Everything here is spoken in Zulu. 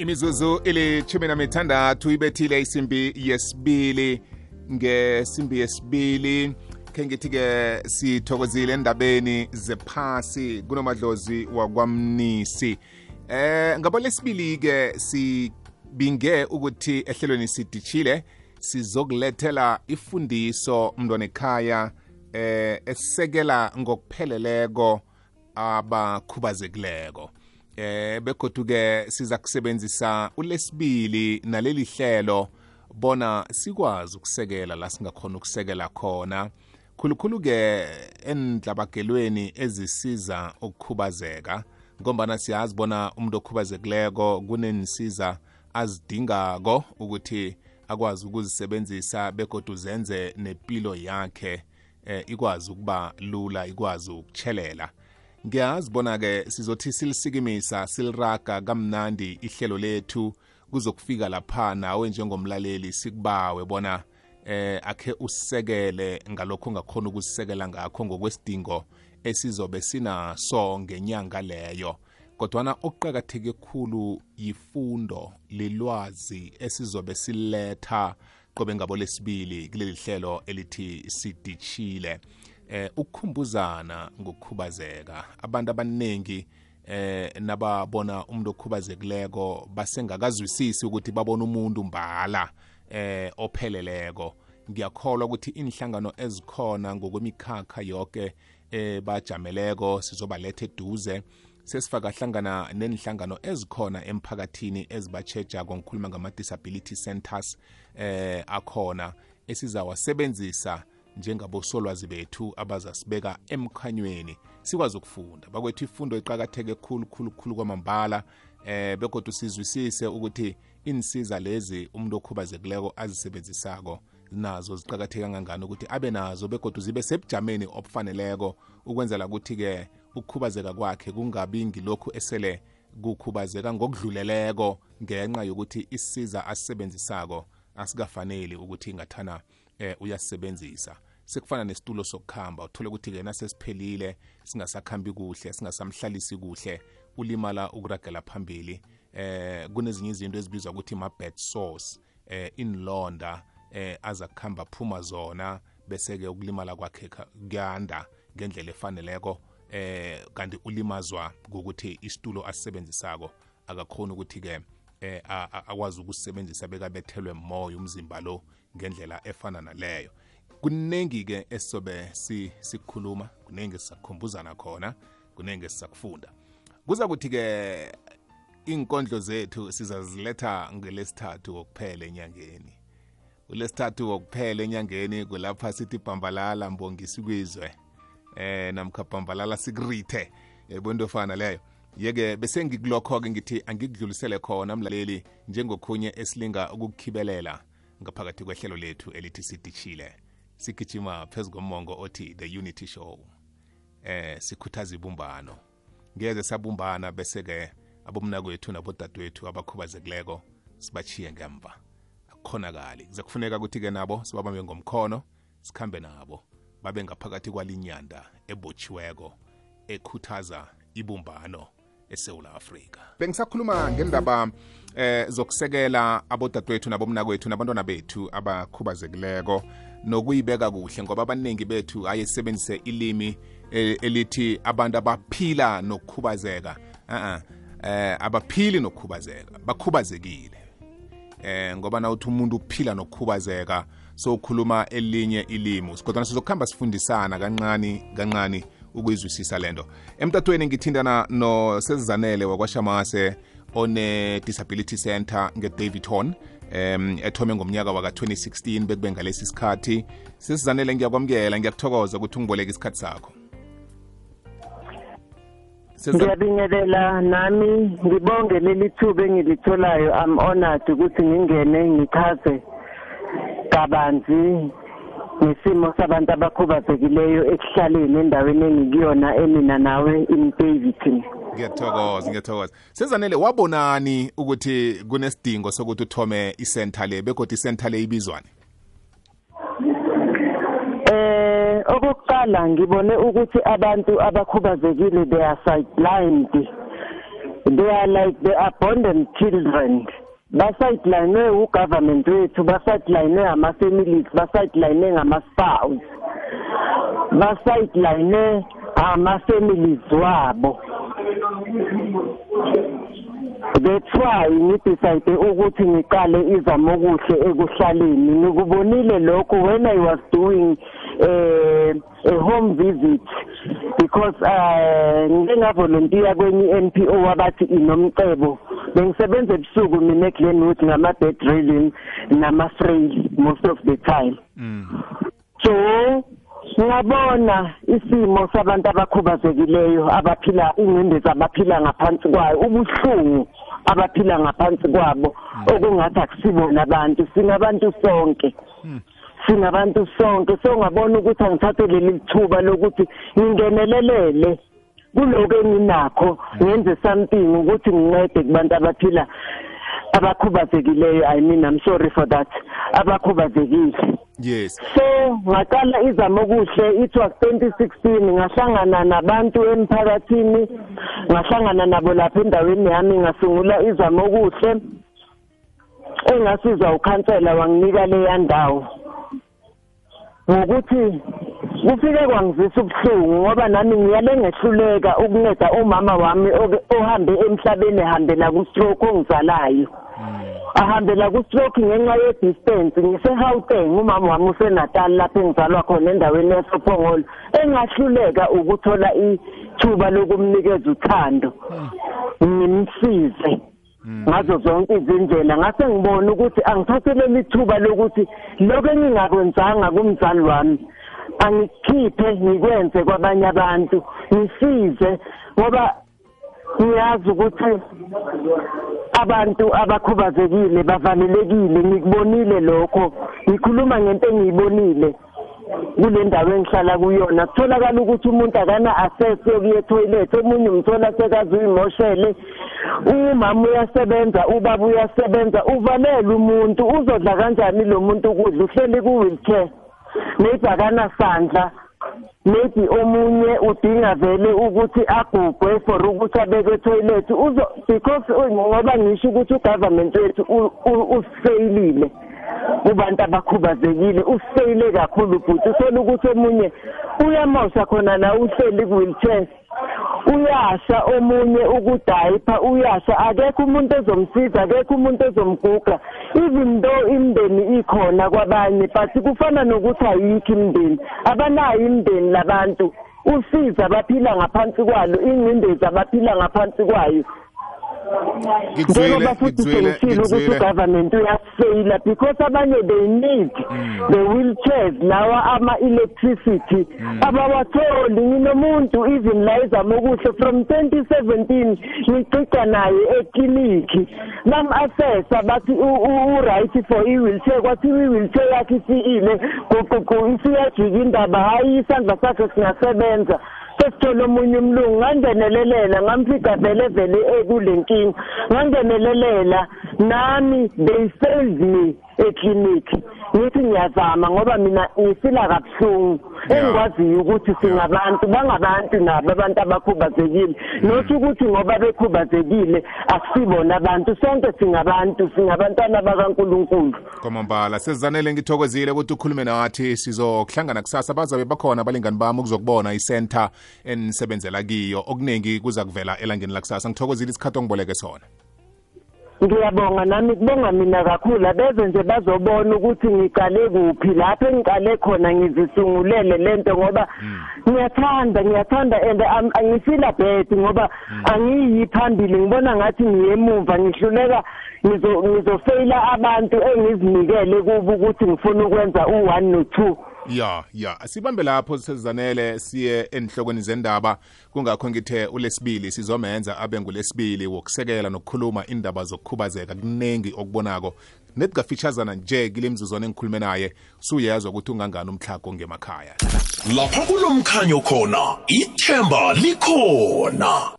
imizuzu ilithumi namithandathu ibethile isimbi yesibili. Ngesimbi yesibili khe ngithi-ke sithokozile endabeni zephasi kunomadlozi wakwamnisi. Eh ngabo lesibili-ke sibinge ukuthi ehlelweni sidishile sizokulethela ifundiso mntwana ekhaya eh esisekela ngokupheleleko abakhubazekileko. Eh begodu ke siza kusebenzisa ulesibili naleli hlelo bona sikwazi ukusekela la singakhona ukusekela khona. Khulukhulu ke endlabagelweni ezisiza ukukhubazeka ngombana siyazi bona umuntu okhubazekileko kunensiza azidingako ukuthi akwazi ukuzisebenzisa begodu zenze nempilo yakhe eh, ikwazi ukuba lula ikwazi ukuchelela ngiyazi bona-ke sizothi silisikimisa siliraga kamnandi ihlelo lethu. Kuzokufika lapha nawe njengomlaleli sikubawe bona eh akhe usekele ngalokho ungakhona ukusisekela ngakho ngokwesidingo esizobe sinaso ngenyanga leyo. Kodwana okuqakatheke khulu yifundo lilwazi esizobe siletha qobe ngabo lesibili kuleli hlelo elithi sidishile eh ukukhumbuzana ngokukhubazeka. Abantu abaningi eh nababona umuntu okhubazekileko basengakazwisisi ukuthi babona umuntu mbala eh opheleleko. Ngiyakholwa ukuthi inhlangano ezikhona ngokwemikhakha yonke eh bajameleko sizobaletha eduze. Sesifaka hlangana nenhlangano ezikhona emphakathini ezibachejako ngikhuluma ngama-disability centers eh akhona esizawasebenzisa njengabosolwazi bethu abazasibeka emkhanyweni. Sikwazi ukufunda. Bakwethu ifundo iqakatheke khulu khulu khulu kwamambala eh begodwa sizwisise ukuthi insiza lezi umuntu okhubazekileko azisebenzisako nazo ziqakatheke kangangani ukuthi abe nazo begodwa zibe sebujameni obufaneleko ukwenzela ukuthi-ke ukukhubazeka kwakhe kungabi ngilokhu esele kukhubazeka ngokudluleleko ngenxa yokuthi isiza asisebenzisako asikafaneli ukuthi ngathana eh uyasebenzisa. Sekufana nesitulo sokukhamba uthole ukuthi-ke nasesiphelile singasakhambi kuhle singasamhlalisi kuhle ulimala ukuragela phambili. Eh kunezinye izinto ezibizwa ukuthi ma-bed source eh inlonda eh aza kuhamba phuma zona bese-ke ukulimala kwakhe kuyanda ngendlela efaneleko. Eh kanti ulimazwa ngokuthi isitulo asisebenzisako akakhoni ukuthi-ke eh akwazi ukusebenzisa bekabethelwe moya umzimba lo ngendlela efana naleyo. Kuningi-ke esizobe sikhuluma kuningi sisakukhumbuzana khona kuningi sisakufunda kuza kuthi-ke inkondlo zethu sizaziletha ngelesithathu kokuphela enyangeni. Ulesithathu kokuphela enyangeni kulapha sithi bhambalala mbongisi kwizwe eh namkha bhambalala sikurithe yebo ofana leyo. Yeke bese ngikulokho-ke ngithi angikudlulisele khona mlaleli njengokhunye esilinga ukukukhibelela ngaphakathi kwehlelo lethu elithi sidishile. Sigijima phezu komongo othi the unity show. Eh sikhuthaza ibumbano. Ngeze sabumbana bese-ke abomnakwethu nabodadewethu abakhubazekileko sibachiye ngemva. Akukhonakali. Kuze kufuneka ukuthi-ke nabo sibabambe ngomkhono sikhambe nabo babe ngaphakathi kwalinyanda ebotshiweko ekhuthaza ibumbano. Esewula afrika. Bengisakhuluma ngendaba eh zokusekela abodadewethu nabomnakwethu nabantwana bethu abakhubazekileko nokuyibeka kuhle ngoba abaningi bethu ayesebenzise ilimi elithi abantu abaphila nokukhubazeka. Uh eh abaphili nokukhubazeka bakhubazekile. Eh ngoba nawuthi umuntu uphila nokukhubazeka so ukhuluma elinye ilimi kodwa sizokuhamba sifundisana kancane kancane ukuyizwisisa lento. Emtatweni ngithindana nosezizanele wakwashamase one-disability center nge-davidton um ethome ngomnyaka waka-2016 bekube ngalesi sikhathi. Sesizanele ngiyakwamukela ngiyakuthokoza ukuthi ungiboleke isikhathi sakho. Ngiyabingelela nami ngibonge leli thuba engilitholayo. Am honored ukuthi ngingene ngichaze kabanzi ngesimo sabantu abakhubazekileyo ekuhlaleni endaweni engikuyona emina nawe in Davidton ngiyathokoza ngiyathokoza. Sezanele wabonani ukuthi kunesidingo sokuthi uthome isenta le begodwa isenta le ibizwane eh okokuqala ngibone ukuthi abantu abakhubazekile they are sidelined. They are like the abandoned children. Basideline ugovernment wethu basideline ama-families basideline ngama-spouse basideline ama-families wabo. That's why ngidecide ukuthi ngiqale izamo okuhle ekuhlaleni. Nikubonile lokho when i was doing uh, a home visit because uh ngike ngavolunteer kwenye NPO wabathi inomcebo. Bengisebenza ebusuku mina eGlenwood ngama bedridden nama frail most of the time. Mm. so ngiyabona isimo sabantu abakhubazekileyo abaphila ingcindezi abaphila ngaphansi kwayo ubuhlungu abaphila ngaphansi kwabo okungathi akusibona abantu singabantu sonke. Singabantu sonke. So ngabona ukuthi angithathe leli thuba lokuthi ngingenelelele. Kuloko enginakho ngenze something ukuthi ngincede kubantu abaphila abakhubazekileyo. I mean i'm sorry for that. Abakhubazekile. Yes. So ngaqala izama okuhle. It was 2016 ngahlangana nabantu emphakathini. Ngahlangana nabo lapha endaweni yami. Ngasungula izama okuhle. Engasizwa ukhansela wanginika leya ndawo. Ngokuthi kufike kwangizisa ubuhlungu ngoba nami ngiyale ngehluleka ukunceda umama wami ohambe emhlabeni ehambela ku-stroke ongizalayo. Ahambela ku-stroke ngenxa ye-distance ngise-Gauteng umama wami useNatal lapho engizalwa khona endaweni yasePhongolo engahluleka ukuthola ithuba lokumnikeza uthando. Ngimsize ngazo zonke izindlela. Ngase ngibona ukuthi angithatheleli ithuba lokuthi lokho engingakwenzanga kumzali wami angikhiphe ngikwenze kwabanye abantu ngisize ngoba ngiyazi ukuthi abantu abakhubazekile bavalelekile. Ngikubonile lokho ngikhuluma ngento engiyibonile kule ndawo engihlala kuyona. Kutholakala ukuthi umuntu akana access yokuya etoilet omunye umthola sekaze uyimoshele umama uyasebenza ubaba uyasebenza uvalele umuntu uzodla kanjani lo muntu ukudla uhleli ku-wheelchair. Maybe akanasandla. Maybe omunye udinga vele ukuthi agugwe for ukuthi abeke etoilet uzo because ngoba ngisho ukuthi ugovernment wethu u- u- usifeyilile kubantu abakhubazekile usifeyile kakhulu futhi. Uthola ukuthi omunye uyamosha khona la uhleli ku-wheelchair. Uyasha omunye ukudayipha uyasha. Akekho umuntu ezomsiza akekho umuntu ezomguga even though imindeni ikhona kwabanye but kufana nokuthi ayikho imindeni. Abanayo imindeni labantu. Usiza abaphila ngaphansi kwalo. Ingcindezi abaphila ngaphansi kwayo. Njengoba futhi ngikuzwile sengishilo ukuthi ngikuzwile ugovernment uyasifeyila because abanye they need the wheelchairs lawa ama-electricity abawatholi. Nginomuntu even la izama okuhle from 2017 ngicica naye eklinikhi bam-assessa bathi u- u- u-right for i-wheelchair kwathiwa i-wheelchair yakhe isiile guqugu isiyajika indaba hhayi isandla sakhe singasebenza. Sesithole omunye umlungu ngangenelelela ngamfika vele vele ekule nkinga ngangenelelela nami they failed me eklinikhi ngithi ngiyazama ngoba mina ngifila kabuhlungu. Yeah. engikwaziyo ukuthi singabantu bangabantu nabo abantu abakhubazekile. Nothi ukuthi ngoba bekhubazekile akusibona abantu. Sonke singabantu singabantwana bakankulunkulu. Kwamambala sezanele ngithokozile ukuthi ukhulume nathi. Sizokuhlangana kusasa bazabe bakhona abalingani bami ukuzokubona isenta enisebenzela kiyo. Okuningi kuza kuvela elangeni lakusasa. Ngithokozile isikhathi ongiboleke sona. Ngiyabonga nami kubonga mina kakhulu. Abeze nje bazobona ukuthi ngiqale kuphi. Lapho engiqale khona ngizisungulele lento ngoba ngiyathanda ngiyathanda and am- angifila bad ngoba angiyi phambili. Ngibona ngathi ngiyemumva ngihluleka ngizo- ngizofeyila abantu engizinikele kubo ukuthi ngifuna ukwenza u-one no-two ya ya. Sibambe lapho sezanele siye enhlokweni zendaba. Kungakho ngithe ulesibili sizomenza abe ngulesibili wokusekela nokukhuluma indaba zokukhubazeka kuningi okubonako. Nethi kafeaturazana nje kile mzuzwana engikhulume naye. Suyezwa ukuthi ungangani umhlago ngemakhaya. Lapha kulomkhanyo khona ithemba likhona.